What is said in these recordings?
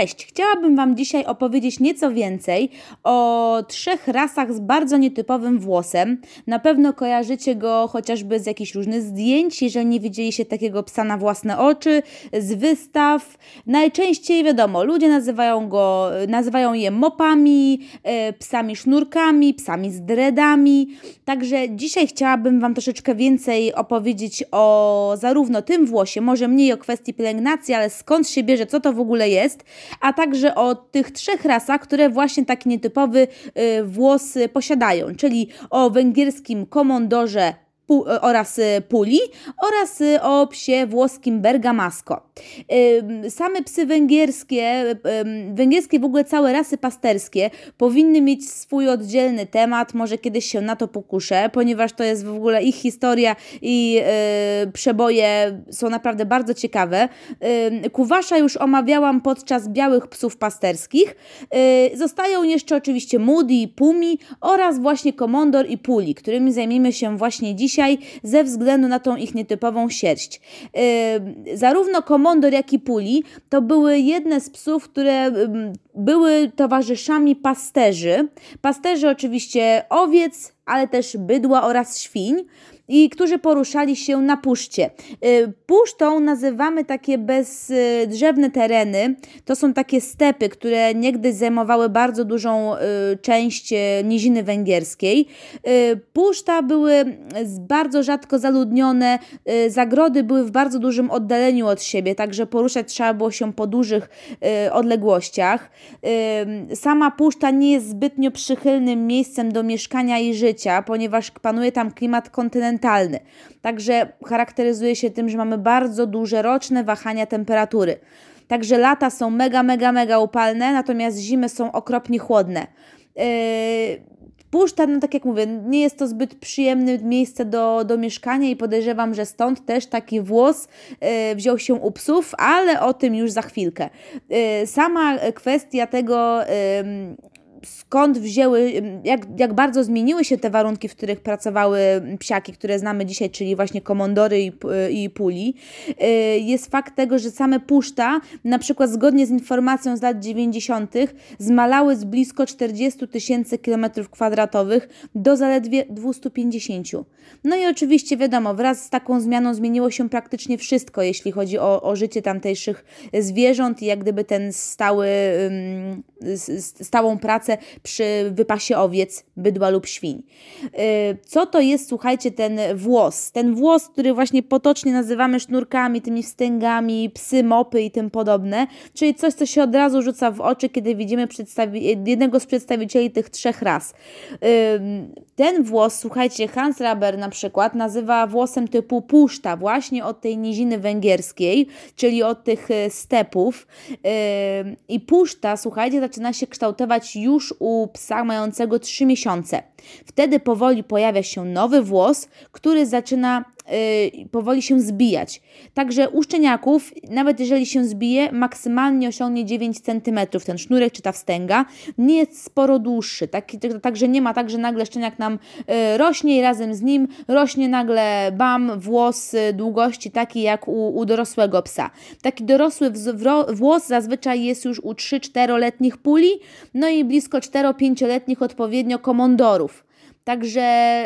Cześć! Chciałabym Wam dzisiaj opowiedzieć nieco więcej o trzech rasach z bardzo nietypowym włosem. Na pewno kojarzycie go chociażby z jakichś różnych zdjęć, jeżeli nie widzieliście takiego psa na własne oczy, z wystaw. Najczęściej wiadomo, ludzie nazywają go, nazywają je mopami, e, psami sznurkami, psami z dreadami. Także dzisiaj chciałabym Wam troszeczkę więcej opowiedzieć o zarówno tym włosie, może mniej o kwestii pielęgnacji, ale skąd się bierze, co to w ogóle jest a także o tych trzech rasach, które właśnie taki nietypowy y, włos posiadają, czyli o węgierskim komondorze oraz y, puli oraz y, o psie włoskim bergamasco. Same psy węgierskie, węgierskie w ogóle całe rasy pasterskie powinny mieć swój oddzielny temat, może kiedyś się na to pokuszę, ponieważ to jest w ogóle ich historia i y, przeboje są naprawdę bardzo ciekawe. Kuwasza już omawiałam podczas białych psów pasterskich. Zostają jeszcze oczywiście Moody, Pumi oraz właśnie Komondor i Puli, którymi zajmiemy się właśnie dzisiaj dzisiaj ze względu na tą ich nietypową sierść. Yy, zarówno komondor, jak i puli to były jedne z psów, które były towarzyszami pasterzy. Pasterzy oczywiście owiec, ale też bydła oraz świń i którzy poruszali się na puszcie. Y, pusztą nazywamy takie bezdrzewne tereny. To są takie stepy, które niegdyś zajmowały bardzo dużą y, część y, niziny węgierskiej. Puszta były bardzo rzadko zaludnione, zagrody były w bardzo dużym oddaleniu od siebie, także poruszać trzeba było się po dużych odległościach. Sama puszta nie jest zbytnio przychylnym miejscem do mieszkania i życia, ponieważ panuje tam klimat kontynentalny. Także charakteryzuje się tym, że mamy bardzo duże roczne wahania temperatury. Także lata są mega, mega, mega upalne, natomiast zimy są okropnie chłodne. Yy, no tak jak mówię, nie jest to zbyt przyjemne miejsce do, do mieszkania i podejrzewam, że stąd też taki włos e, wziął się u psów, ale o tym już za chwilkę. E, sama kwestia tego skąd wzięły, jak, jak bardzo zmieniły się te warunki, w których pracowały psiaki, które znamy dzisiaj, czyli właśnie komondory i, i puli, y, jest fakt tego, że same puszta, na przykład zgodnie z informacją z lat 90., zmalały z blisko 40 tysięcy kilometrów kwadratowych do zaledwie 250. No i oczywiście wiadomo, wraz z taką zmianą zmieniło się praktycznie wszystko, jeśli chodzi o, o życie tamtejszych zwierząt i jak gdyby ten stały, stałą pracę przy wypasie owiec, bydła lub świń. Y, co to jest, słuchajcie, ten włos? Ten włos, który właśnie potocznie nazywamy sznurkami, tymi wstęgami, psy, mopy i tym podobne, czyli coś, co się od razu rzuca w oczy, kiedy widzimy jednego z przedstawicieli tych trzech ras. Y, ten włos, słuchajcie, Hans Raber na przykład nazywa włosem typu puszta, właśnie od tej niziny węgierskiej, czyli od tych y, stepów. I puszta, słuchajcie, zaczyna się kształtować już już u psa mającego 3 miesiące. Wtedy powoli pojawia się nowy włos, który zaczyna powoli się zbijać. Także u szczeniaków, nawet jeżeli się zbije, maksymalnie osiągnie 9 cm ten sznurek czy ta wstęga. Nie jest sporo dłuższy, tak, także nie ma tak, że nagle szczeniak nam yy, rośnie i razem z nim rośnie nagle bam, włos yy, długości taki jak u, u dorosłego psa. Taki dorosły włos zazwyczaj jest już u 3-4-letnich puli, no i blisko 4-5-letnich odpowiednio komondorów. Także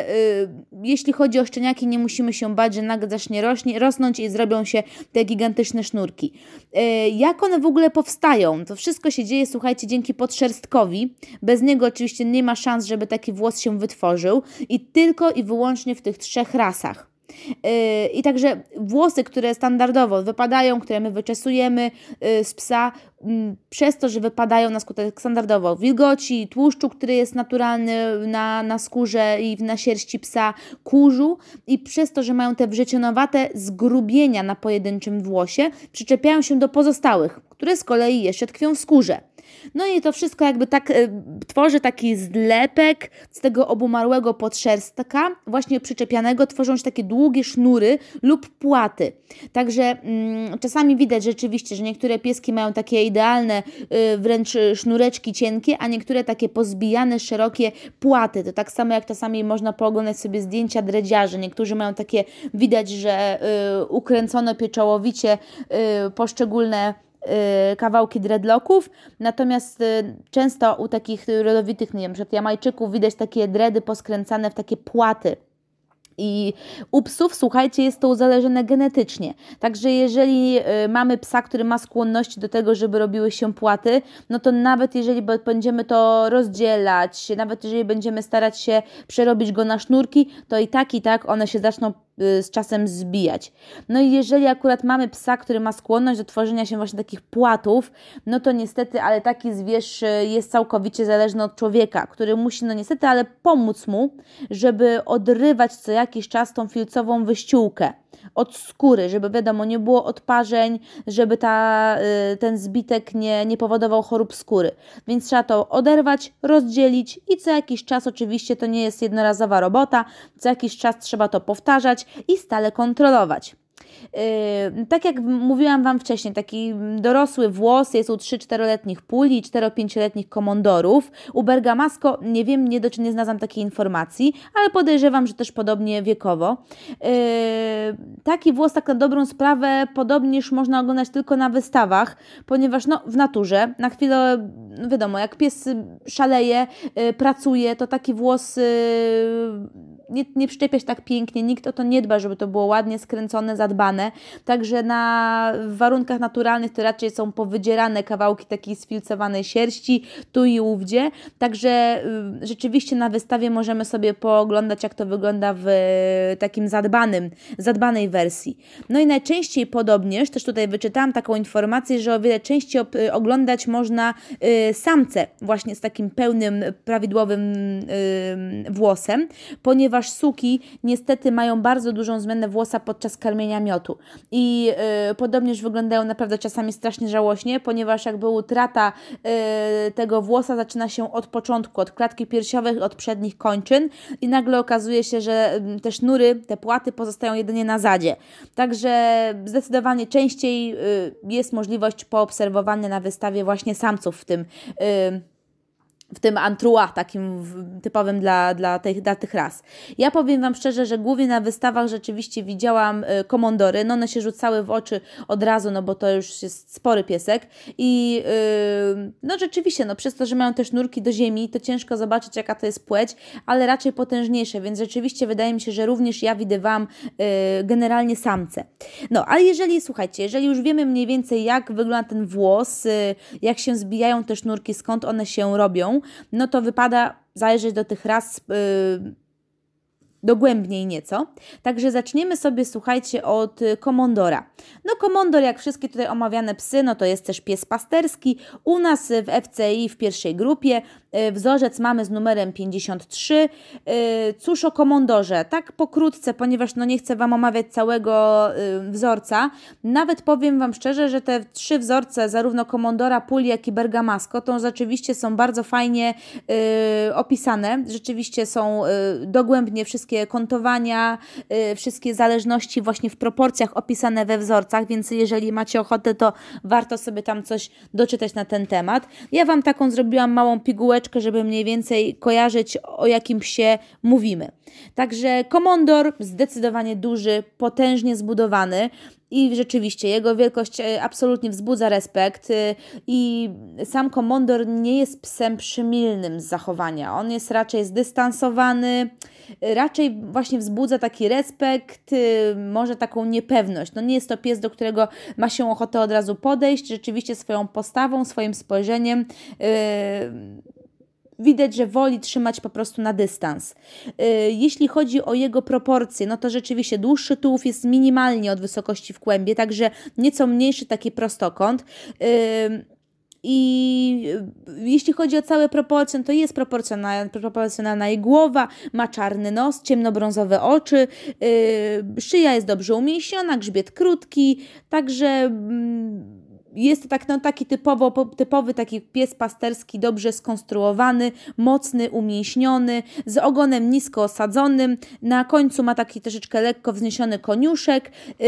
y, jeśli chodzi o szczeniaki, nie musimy się bać, że nagle zacznie rośnie, rosnąć i zrobią się te gigantyczne sznurki. Y, jak one w ogóle powstają? To wszystko się dzieje, słuchajcie, dzięki podszerstkowi. Bez niego oczywiście nie ma szans, żeby taki włos się wytworzył i tylko i wyłącznie w tych trzech rasach. Yy, I także włosy, które standardowo wypadają, które my wyczesujemy yy, z psa, mm, przez to, że wypadają na skutek standardowo wilgoci, tłuszczu, który jest naturalny na, na skórze i na sierści psa, kurzu i przez to, że mają te wrzecionowate zgrubienia na pojedynczym włosie, przyczepiają się do pozostałych, które z kolei jeszcze tkwią w skórze. No i to wszystko jakby tak y, tworzy taki zlepek z tego obumarłego podszerstka, właśnie przyczepianego, tworzą się takie długie sznury lub płaty. Także mm, czasami widać rzeczywiście, że niektóre pieski mają takie idealne y, wręcz sznureczki cienkie, a niektóre takie pozbijane, szerokie płaty. To tak samo jak czasami można pooglądać sobie zdjęcia dredziarzy. Niektórzy mają takie, widać, że y, ukręcono pieczołowicie y, poszczególne y, kawałki dreadlocków, natomiast y, często u takich rodowitych, nie wiem, przed Jamajczyków widać takie dredy poskręcane w takie płaty. I u psów, słuchajcie, jest to uzależnione genetycznie. Także jeżeli y, mamy psa, który ma skłonności do tego, żeby robiły się płaty, no to nawet jeżeli będziemy to rozdzielać, nawet jeżeli będziemy starać się przerobić go na sznurki, to i tak, i tak one się zaczną Y, z czasem zbijać. No i jeżeli akurat mamy psa, który ma skłonność do tworzenia się właśnie takich płatów, no to niestety, ale taki zwierz y, jest całkowicie zależny od człowieka, który musi, no niestety, ale pomóc mu, żeby odrywać co jakiś czas tą filcową wyściółkę od skóry, żeby wiadomo, nie było odparzeń, żeby ta, y, ten zbitek nie, nie powodował chorób skóry. Więc trzeba to oderwać, rozdzielić i co jakiś czas, oczywiście to nie jest jednorazowa robota, co jakiś czas trzeba to powtarzać i stale kontrolować. Yy, tak jak mówiłam Wam wcześniej, taki dorosły włos jest u 3-4-letnich puli, 4-5-letnich komondorów. U Bergamasco nie wiem, nie, do, nie znalazłam takiej informacji, ale podejrzewam, że też podobnie wiekowo. Yy, taki włos, tak na dobrą sprawę, podobnież można oglądać tylko na wystawach, ponieważ no, w naturze, na chwilę, wiadomo, jak pies szaleje, yy, pracuje, to taki włos nie, nie przyczepia się tak pięknie, nikt o to nie dba, żeby to było ładnie skręcone, zadbane. Także na warunkach naturalnych to raczej są powydzierane kawałki takiej sfilcowanej sierści, tu i ówdzie. Także y, rzeczywiście na wystawie możemy sobie pooglądać, jak to wygląda w takim zadbanym, zadbanej wersji. No i najczęściej podobnież, też tutaj wyczytałam taką informację, że o wiele częściej y, oglądać można y, samce właśnie z takim pełnym, prawidłowym włosem, ponieważ ponieważ suki niestety mają bardzo dużą zmianę włosa podczas karmienia miotu. I yy, podobnież wyglądają naprawdę czasami strasznie żałośnie, ponieważ jakby utrata yy, tego włosa zaczyna się od początku, od klatki piersiowej, od przednich kończyn i nagle okazuje się, że yy, te sznury, te płaty pozostają jedynie na zadzie. Także zdecydowanie częściej y, jest możliwość poobserwowania na wystawie właśnie samców w tym y, w tym antrua takim typowym dla, dla, tych, dla tych ras. Ja powiem Wam szczerze, że głównie na wystawach rzeczywiście widziałam y, komondory, no one się rzucały w oczy od razu, no bo to już jest spory piesek i yy, no rzeczywiście, no przez to, że mają też nurki do ziemi, to ciężko zobaczyć jaka to jest płeć, ale raczej potężniejsze, więc rzeczywiście wydaje mi się, że również ja widywałam yy, generalnie samce. No, ale jeżeli, słuchajcie, jeżeli już wiemy mniej więcej jak wygląda ten włos, yy, jak się zbijają te sznurki, skąd one się robią, no to wypada zajrzeć do tych ras yy, dogłębniej nieco. Także zaczniemy sobie, słuchajcie, od komondora. No komondor, jak wszystkie tutaj omawiane psy, no to jest też pies pasterski. U nas w FCI w pierwszej grupie y, wzorzec mamy z numerem 53. Y, cóż o komondorze? Tak pokrótce, ponieważ no nie chcę Wam omawiać całego y, wzorca. Nawet powiem Wam szczerze, że te trzy wzorce, zarówno komondora, puli, jak i bergamasco, to rzeczywiście są bardzo fajnie opisane. Rzeczywiście są dogłębnie wszystkie kontowania, wszystkie zależności właśnie w proporcjach opisane we wzorcach, więc jeżeli macie ochotę, to warto sobie tam coś doczytać na ten temat. Ja Wam taką zrobiłam małą pigułeczkę, żeby mniej więcej kojarzyć, o jakim psie mówimy. Także komondor zdecydowanie duży, potężnie zbudowany. I rzeczywiście jego wielkość e, absolutnie wzbudza respekt e, i sam komondor nie jest psem przymilnym z zachowania. On jest raczej zdystansowany, raczej właśnie wzbudza taki respekt, e, może taką niepewność. No nie jest to pies, do którego ma się ochotę od razu podejść, rzeczywiście swoją postawą, swoim spojrzeniem widać, że woli trzymać po prostu na dystans. Y, jeśli chodzi o jego proporcje, no to rzeczywiście dłuższy tułów jest minimalnie od wysokości w kłębie, także nieco mniejszy taki prostokąt. Y, I jeśli chodzi o całe proporcje, to jest proporcjonalna, proporcjonalna jej głowa, ma czarny nos, ciemnobrązowe oczy, yy, szyja jest dobrze umięśniona, grzbiet krótki, także. Yy, jest to tak, no, taki typowo, typowy taki pies pasterski, dobrze skonstruowany, mocny, umięśniony, z ogonem nisko osadzonym. Na końcu ma taki troszeczkę lekko wzniesiony koniuszek. Yy,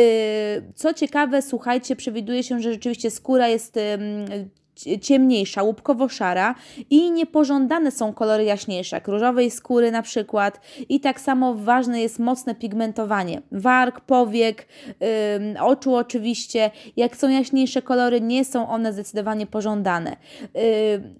co ciekawe, słuchajcie, przewiduje się, że rzeczywiście skóra jest ciemniejsza, łupkowo-szara i niepożądane są kolory jaśniejsze, jak różowej skóry na przykład. I tak samo ważne jest mocne pigmentowanie, warg, powiek, oczu oczywiście, jak są jaśniejsze kolory, nie są one zdecydowanie pożądane. Yy,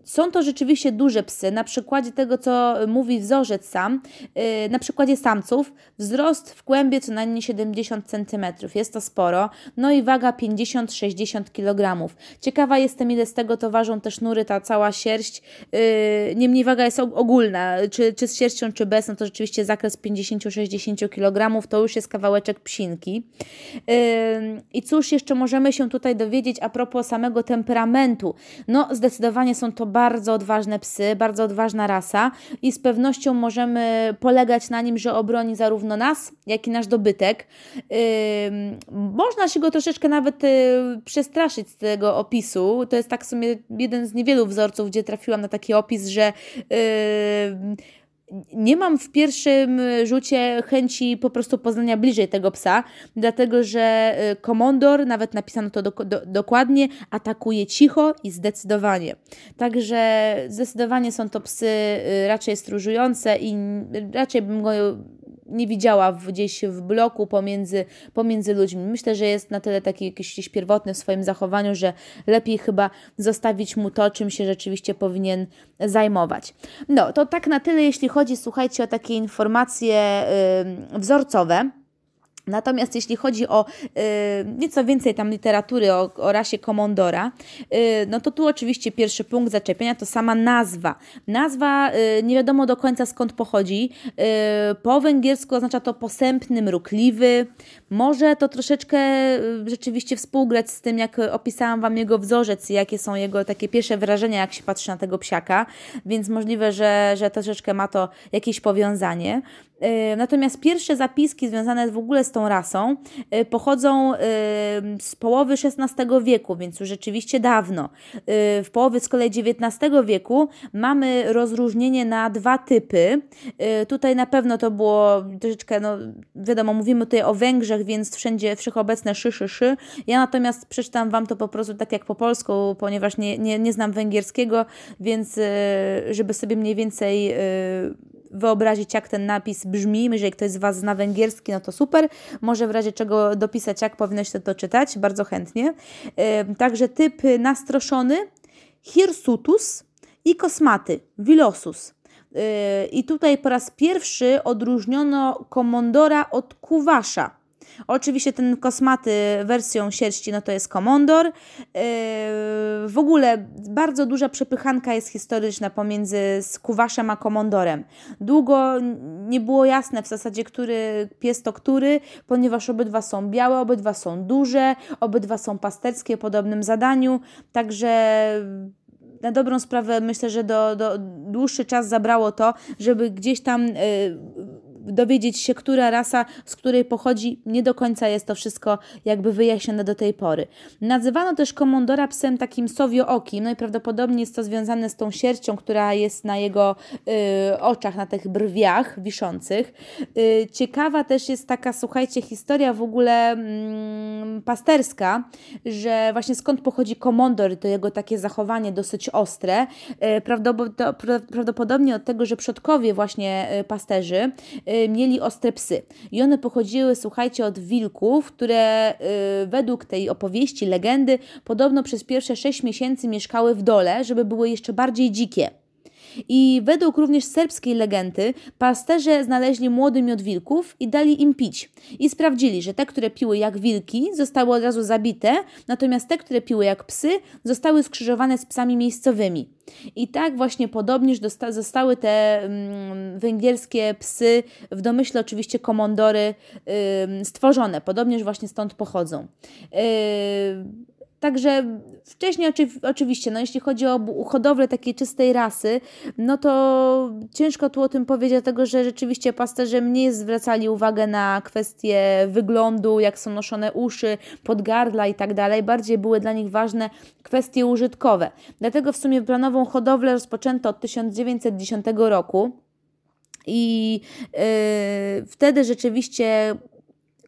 są to rzeczywiście duże psy, na przykładzie tego, co mówi wzorzec sam, yy, na przykładzie samców, wzrost w kłębie co najmniej 70 cm, jest to sporo, no i waga 50-60 kg. Ciekawa jestem, ile z tego tego to ważą te sznury, ta cała sierść. Yy, niemniej waga jest ogólna, czy, czy z sierścią, czy bez, no to rzeczywiście zakres 50-60 kg to już jest kawałeczek psinki. Yy, I cóż jeszcze możemy się tutaj dowiedzieć a propos samego temperamentu? No, zdecydowanie są to bardzo odważne psy, bardzo odważna rasa i z pewnością możemy polegać na nim, że obroni zarówno nas, jak i nasz dobytek. Yy, można się go troszeczkę nawet yy, przestraszyć z tego opisu. To jest tak sumie jeden z niewielu wzorców, gdzie trafiłam na taki opis, że yy, nie mam w pierwszym rzucie chęci po prostu poznania bliżej tego psa, dlatego że y, komondor, nawet napisano to do, do, dokładnie, atakuje cicho i zdecydowanie. Także zdecydowanie są to psy y, raczej stróżujące i raczej bym go nie widziała gdzieś w bloku pomiędzy, pomiędzy ludźmi. Myślę, że jest na tyle taki jakiś pierwotny w swoim zachowaniu, że lepiej chyba zostawić mu to, czym się rzeczywiście powinien zajmować. No, to tak na tyle, jeśli chodzi, słuchajcie, o takie informacje yy, wzorcowe. Natomiast jeśli chodzi o y, nieco więcej tam literatury o, o rasie komondora, y, no to tu oczywiście pierwszy punkt zaczepienia to sama nazwa. Nazwa y, nie wiadomo do końca skąd pochodzi. Y, po węgiersku oznacza to posępny, mrukliwy. Może to troszeczkę y, rzeczywiście współgrać z tym, jak opisałam Wam jego wzorzec i jakie są jego takie pierwsze wrażenia, jak się patrzy na tego psiaka, więc możliwe, że, że troszeczkę ma to jakieś powiązanie. Y, natomiast pierwsze zapiski związane w ogóle z tą rasą y, pochodzą y, z połowy XVI wieku, więc już rzeczywiście dawno. W połowie z kolei XIX wieku mamy rozróżnienie na dwa typy. Tutaj na pewno to było troszeczkę, no wiadomo, mówimy tutaj o Węgrzech, więc wszędzie wszechobecne szy, szy, szy. Ja natomiast przeczytam Wam to po prostu tak jak po polsku, ponieważ nie, nie, nie znam węgierskiego, więc żeby sobie mniej więcej wyobrazić, jak ten napis brzmi. Jeżeli ktoś z Was zna węgierski, no to super. Może w razie czego dopisać, jak powinno się to czytać, bardzo chętnie. Także typ nastroszony, hirsutus i kosmaty, vilosus. Yy, I tutaj po raz pierwszy odróżniono komondora od kuwasza. Oczywiście ten kosmaty wersją sierści, no to jest komondor. Yy, w ogóle bardzo duża przepychanka jest historyczna pomiędzy skuwaszem a komondorem. Długo nie było jasne w zasadzie, który pies to który, ponieważ obydwa są białe, obydwa są duże, obydwa są pasterskie podobnym zadaniu, także na dobrą sprawę myślę, że do, do dłuższy czas zabrało to, żeby gdzieś tam yy, dowiedzieć się, która rasa, z której pochodzi, nie do końca jest to wszystko jakby wyjaśnione do tej pory. Nazywano też komondora psem takim sowiookim, no i prawdopodobnie jest to związane z tą sierścią, która jest na jego y, oczach, na tych brwiach wiszących. Y, ciekawa też jest taka, słuchajcie, historia w ogóle mm, pasterska, że właśnie skąd pochodzi komondor to jego takie zachowanie dosyć ostre. Y, prawdopodobnie od tego, że przodkowie właśnie y, pasterzy Y, mieli ostre psy. I one pochodziły, słuchajcie, od wilków, które y, według tej opowieści, legendy, podobno przez pierwsze sześć miesięcy mieszkały w dole, żeby były jeszcze bardziej dzikie. I według również serbskiej legendy pasterze znaleźli młody miod wilków i dali im pić. I sprawdzili, że te, które piły jak wilki, zostały od razu zabite, natomiast te, które piły jak psy, zostały skrzyżowane z psami miejscowymi. I tak właśnie podobnież zostały te mm, węgierskie psy, w domyśle oczywiście komondory, stworzone. Podobnież właśnie stąd pochodzą. Yy, Także wcześniej oczywiście, no jeśli chodzi o hodowlę takiej czystej rasy, no to ciężko tu o tym powiedzieć, dlatego że rzeczywiście pasterze mniej zwracali uwagę na kwestie wyglądu, jak są noszone uszy, podgardla i tak dalej. Bardziej były dla nich ważne kwestie użytkowe. Dlatego w sumie planową hodowlę rozpoczęto od 1910 roku. I yy, wtedy rzeczywiście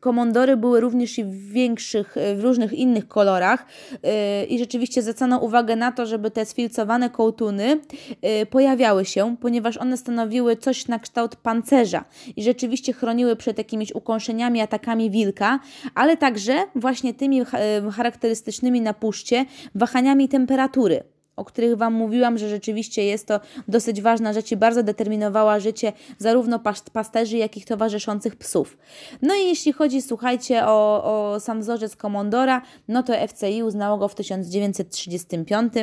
komondory były również i w większych, w różnych innych kolorach yy, i rzeczywiście zwracano uwagę na to, żeby te sfilcowane kołtuny yy, pojawiały się, ponieważ one stanowiły coś na kształt pancerza i rzeczywiście chroniły przed jakimiś ukąszeniami, atakami wilka, ale także właśnie tymi charakterystycznymi na puszcie wahaniami temperatury o których Wam mówiłam, że rzeczywiście jest to dosyć ważna rzecz i bardzo determinowała życie zarówno pasterzy, jak i towarzyszących psów. No i jeśli chodzi, słuchajcie, o, o sam wzorzec Komondora, no to FCI uznało go w 1935.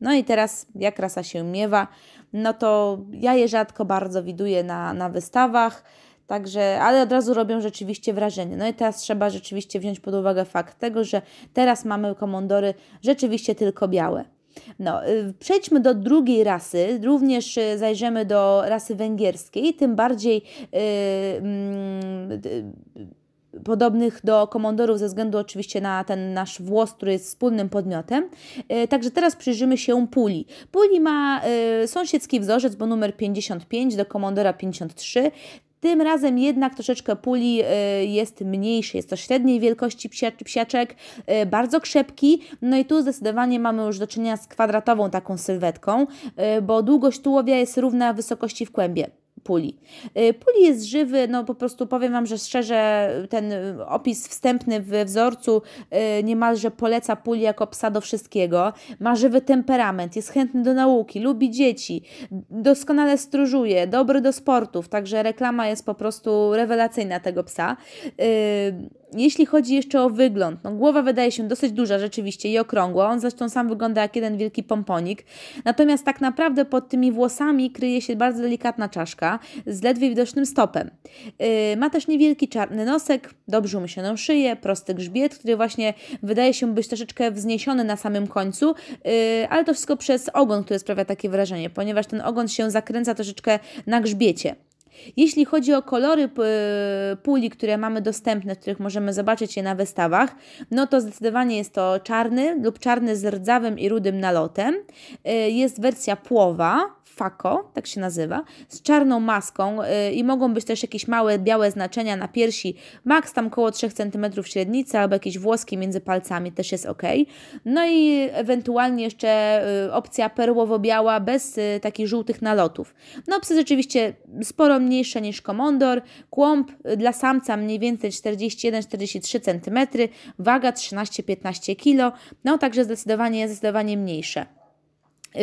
No i teraz, jak rasa się miewa, no to ja je rzadko bardzo widuję na, na wystawach. Także, ale od razu robią rzeczywiście wrażenie. No i teraz trzeba rzeczywiście wziąć pod uwagę fakt tego, że teraz mamy komondory rzeczywiście tylko białe. No, y, przejdźmy do drugiej rasy, również y, zajrzymy do rasy węgierskiej, tym bardziej yy, yy, podobnych do komondorów ze względu oczywiście na ten nasz włos, który jest wspólnym podmiotem. Yy, także teraz przyjrzymy się puli. Puli ma y, sąsiedzki wzorzec, bo numer 55 do komondora 53. Tym razem jednak troszeczkę puli y, jest mniejszy, jest to średniej wielkości psiaczek, y, bardzo krzepki, no i tu zdecydowanie mamy już do czynienia z kwadratową taką sylwetką, y, bo długość tułowia jest równa wysokości w kłębie puli. Y, puli jest żywy, no po prostu powiem Wam, że szczerze ten opis wstępny w wzorcu y, niemalże poleca puli jako psa do wszystkiego. Ma żywy temperament, jest chętny do nauki, lubi dzieci, doskonale stróżuje, dobry do sportów, także reklama jest po prostu rewelacyjna tego psa. Y, jeśli chodzi jeszcze o wygląd, no głowa wydaje się dosyć duża rzeczywiście i okrągła, on zresztą sam wygląda jak jeden wielki pomponik, natomiast tak naprawdę pod tymi włosami kryje się bardzo delikatna czaszka z ledwie widocznym stopem. Yy, ma też niewielki czarny nosek, dobrze umyśloną szyję, prosty grzbiet, który właśnie wydaje się być troszeczkę wzniesiony na samym końcu, yy, ale to wszystko przez ogon, który sprawia takie wrażenie, ponieważ ten ogon się zakręca troszeczkę na grzbiecie. Jeśli chodzi o kolory puli, które mamy dostępne, których możemy zobaczyć je na wystawach, no to zdecydowanie jest to czarny lub czarny z rdzawym i rudym nalotem. Y, jest wersja płowa, Fako, tak się nazywa, z czarną maską yy, i mogą być też jakieś małe białe znaczenia na piersi, maks tam około 3 cm średnicy albo jakieś włoski między palcami też jest ok. No i ewentualnie jeszcze yy, opcja perłowo-biała bez takich żółtych nalotów. No psy rzeczywiście sporo mniejsze niż komondor, kłąb dla samca mniej więcej 41-43 cm, waga 13-15 kg, no także zdecydowanie, zdecydowanie mniejsze. Yy,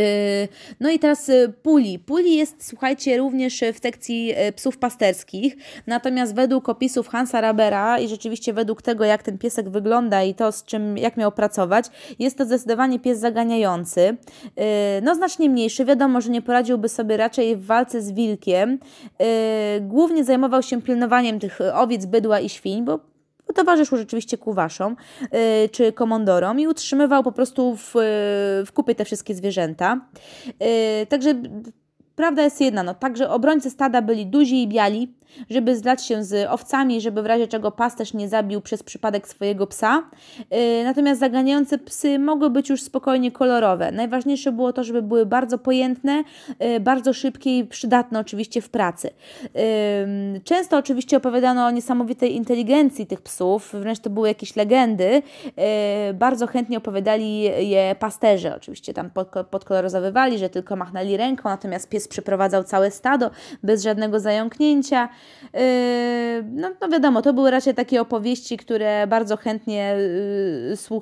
no i teraz y, puli. Puli jest, słuchajcie, również w sekcji y, psów pasterskich, natomiast według opisów Hansa Rabera i rzeczywiście według tego, jak ten piesek wygląda i to, z czym, jak miał pracować, jest to zdecydowanie pies zaganiający. No znacznie mniejszy, wiadomo, że nie poradziłby sobie raczej w walce z wilkiem. Głównie zajmował się pilnowaniem tych owiec, bydła i świń, bo towarzyszył rzeczywiście kuwaszom yy, czy komondorom i utrzymywał po prostu w, w kupie te wszystkie zwierzęta. Yy, także prawda jest jedna, no, także obrońcy stada byli duzi i biali, żeby zlać się z owcami, żeby w razie czego pasterz nie zabił przez przypadek swojego psa. Yy, natomiast zaganiające psy mogły być już spokojnie kolorowe. Najważniejsze było to, żeby były bardzo pojętne, yy, bardzo szybkie i przydatne oczywiście w pracy. Yy, często oczywiście opowiadano o niesamowitej inteligencji tych psów, wręcz to były jakieś legendy. Bardzo chętnie opowiadali je pasterze, oczywiście tam podkoloryzowywali, że tylko machnęli ręką, natomiast pies przeprowadzał całe stado bez żadnego zająknięcia. Yy, no, no wiadomo, to były raczej takie opowieści, które bardzo chętnie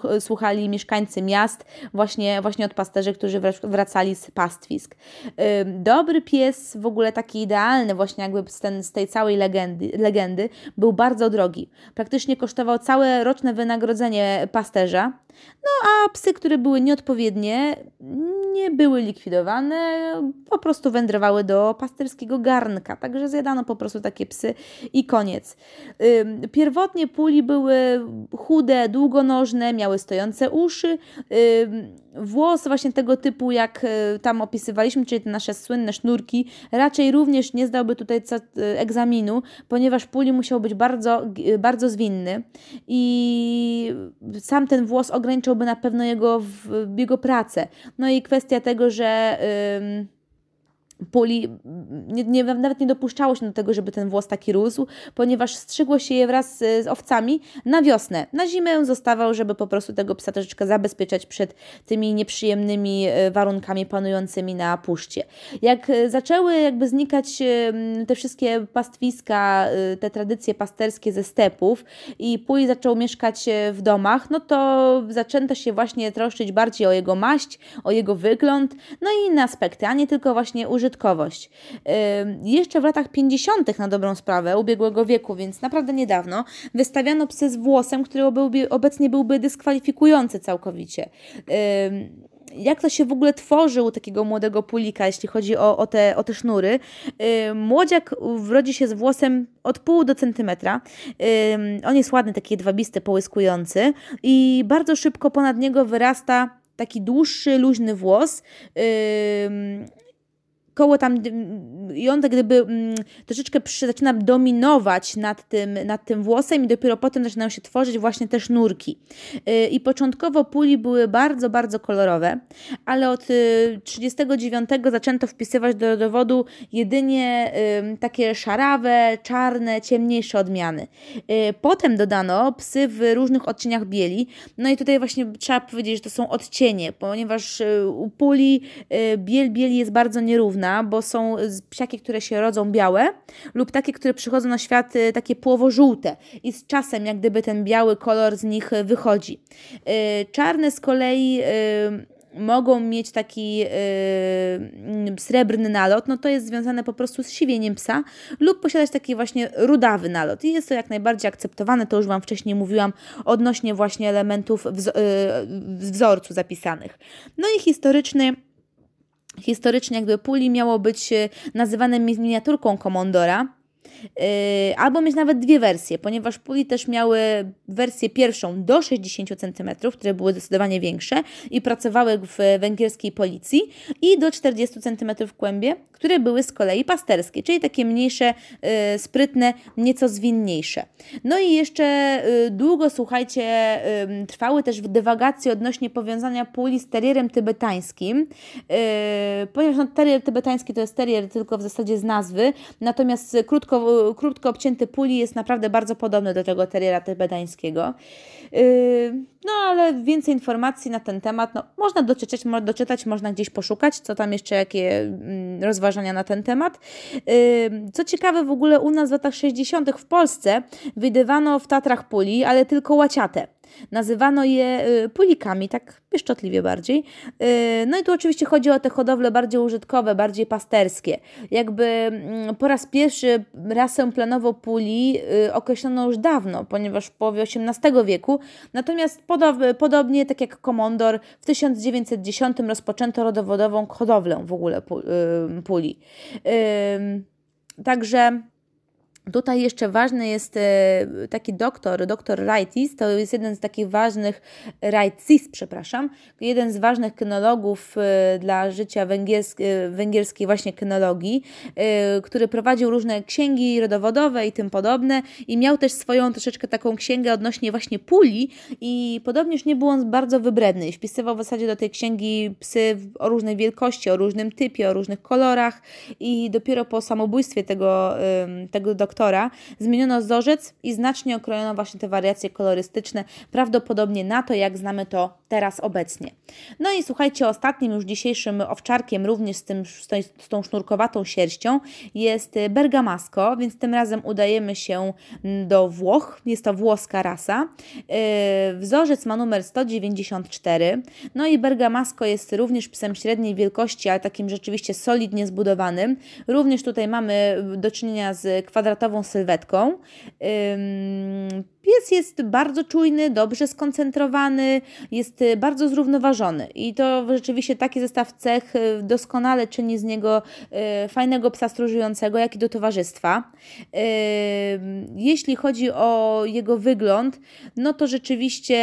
yy, słuchali mieszkańcy miast, właśnie, właśnie od pasterzy, którzy wracali z pastwisk. Yy, dobry pies, w ogóle taki idealny, właśnie jakby z, ten, z tej całej legendy, legendy, był bardzo drogi. Praktycznie kosztował całe roczne wynagrodzenie pasterza. No a psy, które były nieodpowiednie, nie były likwidowane, po prostu wędrowały do pasterskiego garnka, także zjadano po prostu takie psy i koniec. Pierwotnie puli były chude, długonożne, miały stojące uszy, włos właśnie tego typu, jak e, tam opisywaliśmy, czyli te nasze słynne sznurki, raczej również nie zdałby tutaj e, egzaminu, ponieważ puli musiał być bardzo, bardzo zwinny i sam ten włos ograniczałby na pewno jego, jego pracę. No i kwestia tego, że... Yy, puli, nie, nie, nawet nie dopuszczało się do tego, żeby ten włos taki rósł, ponieważ strzygło się je wraz z, z owcami na wiosnę. Na zimę zostawał, żeby po prostu tego psa troszeczkę zabezpieczać przed tymi nieprzyjemnymi e, warunkami panującymi na puszcie. Jak e, zaczęły jakby znikać e, te wszystkie pastwiska, te tradycje pasterskie ze stepów i puli zaczął mieszkać w domach, no to zaczęto się właśnie troszczyć bardziej o jego maść, o jego wygląd, no i inne aspekty, a nie tylko właśnie użytkowanie użytkowość. Jeszcze w latach 50. na dobrą sprawę ubiegłego wieku, więc naprawdę niedawno, wystawiano psy z włosem, który byłby, obecnie byłby dyskwalifikujący całkowicie jak to się w ogóle tworzy u takiego młodego pulika, jeśli chodzi o, o, te, o te sznury. młodziak wrodzi się z włosem od pół do centymetra. on jest ładny, taki jedwabisty, połyskujący i bardzo szybko ponad niego wyrasta taki dłuższy, luźny włos koło tam tak gdyby mm, troszeczkę zaczyna dominować nad tym, nad tym włosem i dopiero potem zaczynają się tworzyć właśnie te sznurki. Yy, I początkowo puli były bardzo, bardzo kolorowe, ale od 39 y, zaczęto wpisywać do dowodu jedynie takie szarawe, czarne, ciemniejsze odmiany. Yy, potem dodano psy w różnych odcieniach bieli, no i tutaj właśnie trzeba powiedzieć, że to są odcienie, ponieważ y, u puli y, biel bieli jest bardzo nierówna, bo są psiaki, które się rodzą białe lub takie, które przychodzą na świat y, takie płowo-żółte i z czasem jak gdyby ten biały kolor z nich y, wychodzi. Y, czarne z kolei mogą mieć taki srebrny nalot, no to jest związane po prostu z siwieniem psa lub posiadać taki właśnie rudawy nalot. I jest to jak najbardziej akceptowane, to już Wam wcześniej mówiłam odnośnie właśnie elementów wzorcu zapisanych. No i historyczny historycznie jakby puli miało być e, nazywane miniaturką komondora, albo mieć nawet dwie wersje, ponieważ puli też miały wersję pierwszą do 60 cm, które były zdecydowanie większe i pracowały w węgierskiej policji i do 40 cm w kłębie, które były z kolei pasterskie, czyli takie mniejsze, yy, sprytne, nieco zwinniejsze. No i jeszcze yy, długo, słuchajcie, trwały też dywagacje odnośnie powiązania puli z terrierem tybetańskim, ponieważ no, terrier tybetański to jest terrier tylko w zasadzie z nazwy, natomiast krótko krótko obcięty puli jest naprawdę bardzo podobny do tego teriera tybetańskiego. Yy, no ale więcej informacji na ten temat no, można doczytać, doczytać, można gdzieś poszukać, co tam jeszcze, jakie mm, rozważania na ten temat. Yy, co ciekawe, w ogóle u nas w latach 60. w Polsce wydywano w Tatrach puli, ale tylko łaciate. Nazywano je y, pulikami, tak pieszczotliwie bardziej. Y, no i tu oczywiście chodzi o te hodowle bardziej użytkowe, bardziej pasterskie. Jakby mm, po raz pierwszy rasę planowo puli y, określono już dawno, ponieważ w połowie XVIII wieku. Natomiast podobnie, tak jak komondor, w 1910 rozpoczęto rodowodową hodowlę w ogóle puli. Także Tutaj jeszcze ważny jest e, taki doktor, doktor Raitis, to jest jeden z takich ważnych, Raitis, przepraszam, jeden z ważnych kynologów e, dla życia węgierskiej, węgierskiej właśnie kynologii, e, który prowadził różne księgi rodowodowe i tym podobne i miał też swoją troszeczkę taką księgę odnośnie właśnie puli i podobnież nie był on bardzo wybredny. Wpisywał w zasadzie do tej księgi psy o różnej wielkości, o różnym typie, o różnych kolorach i dopiero po samobójstwie tego, tego doktora doktora, zmieniono wzorzec i znacznie okrojono właśnie te wariacje kolorystyczne, prawdopodobnie na to, jak znamy to teraz obecnie. No i słuchajcie, ostatnim już dzisiejszym owczarkiem, również z, tym, z tą sznurkowatą sierścią, jest bergamasco, więc tym razem udajemy się do Włoch. Jest to włoska rasa. Yy, wzorzec ma numer 194. No i bergamasco jest również psem średniej wielkości, ale takim rzeczywiście solidnie zbudowanym. Również tutaj mamy do czynienia z kwadratową sylwetką. Pies jest bardzo czujny, dobrze skoncentrowany, jest y, bardzo zrównoważony i to rzeczywiście taki zestaw cech y, doskonale czyni z niego y, fajnego psa stróżującego, jak i do towarzystwa. Jeśli chodzi o jego wygląd, no to rzeczywiście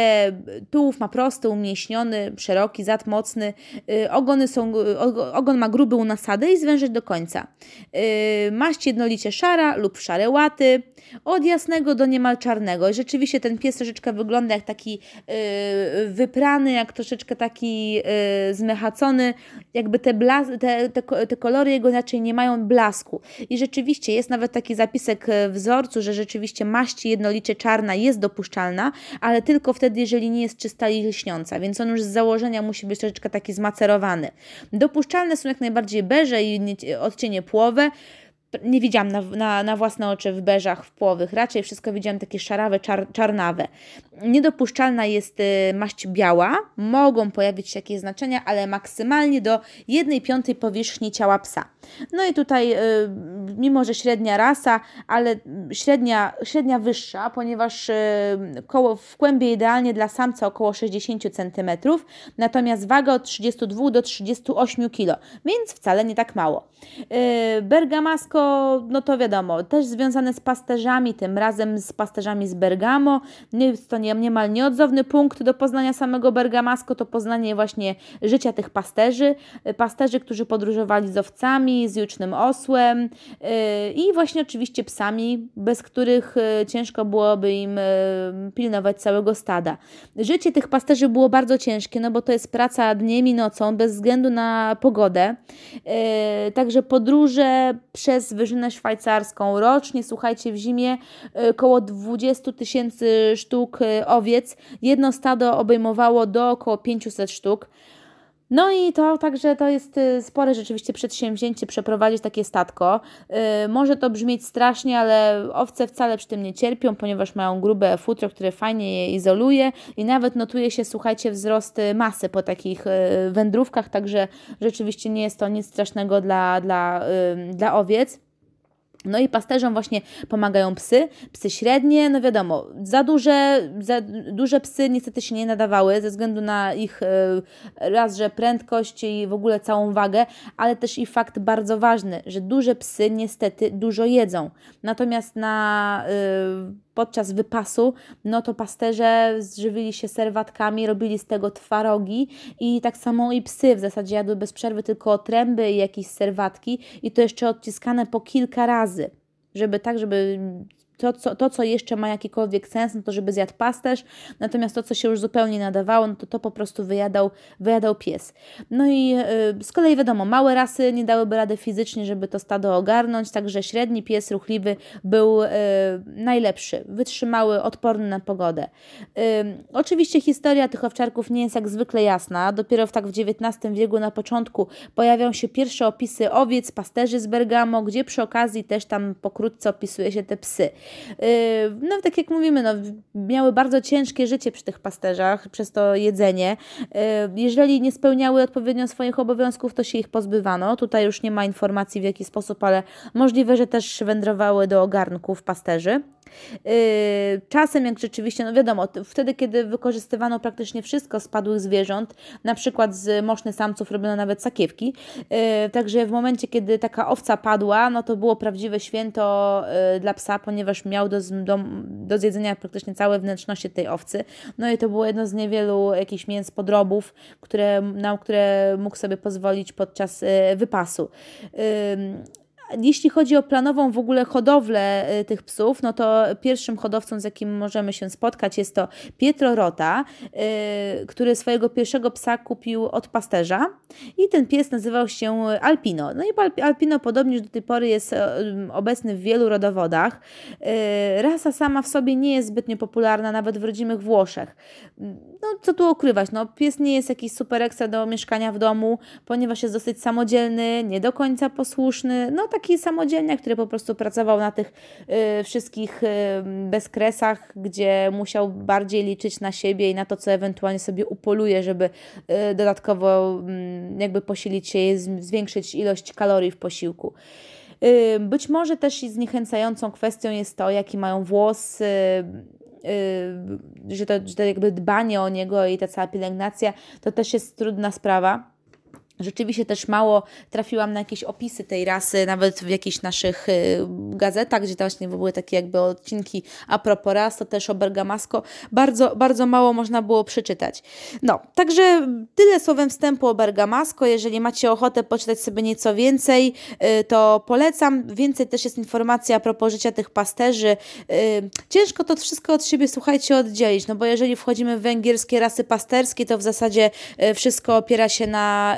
tułów ma prosty, umieśniony, szeroki, zad mocny, ogony są, ogon ma gruby u nasady i zwężeć do końca. Maść jednolicie szara lub szare łaty, od jasnego do niemal czarnego rzeczywiście ten pies troszeczkę wygląda jak taki yy, wyprany, jak troszeczkę taki yy, zmechacony, jakby te, blas- te, te, te kolory jego inaczej nie mają blasku. I rzeczywiście jest nawet taki zapisek w wzorcu, że rzeczywiście maść jednolicie czarna jest dopuszczalna, ale tylko wtedy, jeżeli nie jest czysta i lśniąca, więc on już z założenia musi być troszeczkę taki zmacerowany. Dopuszczalne są jak najbardziej beże i odcienie płowe, nie widziałam na, na, na własne oczy w beżach, w płowych, raczej wszystko widziałam takie szarawe, czar, czarnawe. Niedopuszczalna jest y, maść biała, mogą pojawić się jakieś znaczenia, ale maksymalnie do 1 piątej powierzchni ciała psa. No i tutaj, y, mimo że średnia rasa, ale średnia, średnia wyższa, ponieważ y, koło, w kłębie idealnie dla samca około 60 cm, natomiast waga od 32 do 38 kg, więc wcale nie tak mało. Bergamasko no to wiadomo, też związane z pasterzami, tym razem z pasterzami z Bergamo. Jest to niemal nieodzowny punkt do poznania samego Bergamasco, to poznanie właśnie życia tych pasterzy, pasterzy, którzy podróżowali z owcami, z jucznym osłem yy, i właśnie oczywiście psami, bez których yy, ciężko byłoby im yy, pilnować całego stada. Życie tych pasterzy było bardzo ciężkie, no bo to jest praca dniem i nocą, bez względu na pogodę. Także podróże przez wyżynę szwajcarską. Rocznie, słuchajcie, w zimie około y, 20 tysięcy sztuk y, owiec. Jedno stado obejmowało do około 500 sztuk. No i to także to jest y, spore rzeczywiście przedsięwzięcie przeprowadzić takie statko. Yy, może to brzmieć strasznie, ale owce wcale przy tym nie cierpią, ponieważ mają grube futro, które fajnie je izoluje i nawet notuje się, słuchajcie, wzrost masy po takich yy, wędrówkach, także rzeczywiście nie jest to nic strasznego dla, dla, yy, dla owiec. No i pasterzom właśnie pomagają psy, psy średnie, no wiadomo, za duże, za duże psy niestety się nie nadawały ze względu na ich e, raz, że prędkość i w ogóle całą wagę, ale też i fakt bardzo ważny, że duże psy niestety dużo jedzą. Natomiast na y, podczas wypasu, no to pasterze żywili się serwatkami, robili z tego twarogi i tak samo i psy. W zasadzie jadły bez przerwy tylko tręby i jakieś serwatki i to jeszcze odciskane po kilka razy żeby tak, żeby to co, to, co jeszcze ma jakikolwiek sens, no to żeby zjadł pasterz, natomiast to, co się już zupełnie nadawało, no to to po prostu wyjadał, wyjadał pies. No i yy, z kolei wiadomo, małe rasy nie dałyby rady fizycznie, żeby to stado ogarnąć, także średni pies ruchliwy był yy, najlepszy, wytrzymały, odporny na pogodę. Yy, oczywiście historia tych owczarków nie jest jak zwykle jasna, dopiero w tak w XIX wieku na początku pojawią się pierwsze opisy owiec, pasterzy z Bergamo, gdzie przy okazji też tam pokrótce opisuje się te psy. Yy, no tak jak mówimy, no, miały bardzo ciężkie życie przy tych pasterzach, przez to jedzenie. Yy, jeżeli nie spełniały odpowiednio swoich obowiązków, to się ich pozbywano. Tutaj już nie ma informacji w jaki sposób, ale możliwe, że też wędrowały do ogarnków pasterzy. Yy, czasem, jak rzeczywiście, no wiadomo, wtedy, kiedy wykorzystywano praktycznie wszystko z padłych zwierząt, na przykład z mosznych samców robiono nawet sakiewki, yy, także w momencie, kiedy taka owca padła, no to było prawdziwe święto yy, dla psa, ponieważ miał do, do, do zjedzenia praktycznie całe wnętrzności tej owcy. No i to było jedno z niewielu jakichś mięs podrobów, które, na które mógł sobie pozwolić podczas wypasu. Jeśli chodzi o planową w ogóle hodowlę y, tych psów, no to pierwszym hodowcą, z jakim możemy się spotkać, jest to Pietro Rota, y, który swojego pierwszego psa kupił od pasterza i ten pies nazywał się Alpino. No i Alpino podobnież do tej pory jest y, obecny w wielu rodowodach. Rasa sama w sobie nie jest zbytnio popularna nawet w rodzimych Włoszech. No co tu ukrywać, no pies nie jest jakiś super ekstra do mieszkania w domu, ponieważ jest dosyć samodzielny, nie do końca posłuszny, no tak taki samodzielniak, który po prostu pracował na tych y, wszystkich y, bezkresach, gdzie musiał bardziej liczyć na siebie i na to, co ewentualnie sobie upoluje, żeby y, dodatkowo y, jakby posilić się i zwiększyć ilość kalorii w posiłku. Y, być może też zniechęcającą kwestią jest to, jaki mają włos yy, że, to, że to jakby dbanie o niego i ta cała pielęgnacja to też jest trudna sprawa. Rzeczywiście też mało trafiłam na jakieś opisy tej rasy, nawet w jakichś naszych y, gazetach, gdzie właśnie były takie jakby odcinki a propos ras, to też o Bergamasco. Bardzo, bardzo mało można było przeczytać. No, także tyle słowem wstępu o Bergamasco. Jeżeli macie ochotę poczytać sobie nieco więcej, y, to polecam. Więcej też jest informacji a propos życia tych pasterzy. Y, ciężko to wszystko od siebie, słuchajcie, oddzielić, no bo jeżeli wchodzimy w węgierskie rasy pasterskie, to w zasadzie wszystko opiera się na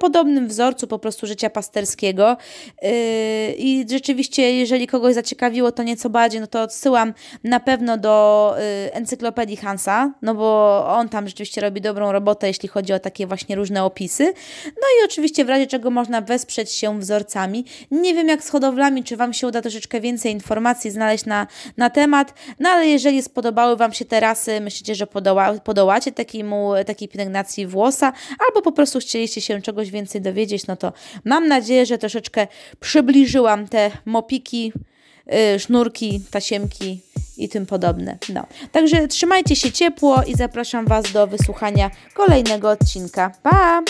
podobnym wzorcu po prostu życia pasterskiego. Yy, I rzeczywiście, jeżeli kogoś zaciekawiło to nieco bardziej, no to odsyłam na pewno do yy, encyklopedii Hansa, no bo on tam rzeczywiście robi dobrą robotę, jeśli chodzi o takie właśnie różne opisy. No i oczywiście w razie czego można wesprzeć się wzorcami. Nie wiem jak z hodowlami, czy Wam się uda troszeczkę więcej informacji znaleźć na, na temat, no ale jeżeli spodobały Wam się te rasy, myślicie, że podoła, podołacie takiemu, takiej pielęgnacji włosa, albo po prostu chcieliście się czegoś więcej dowiedzieć, no to mam nadzieję, że troszeczkę przybliżyłam te mopiki, yy, sznurki, tasiemki i tym podobne. No. Także trzymajcie się ciepło i zapraszam Was do wysłuchania kolejnego odcinka. Pa!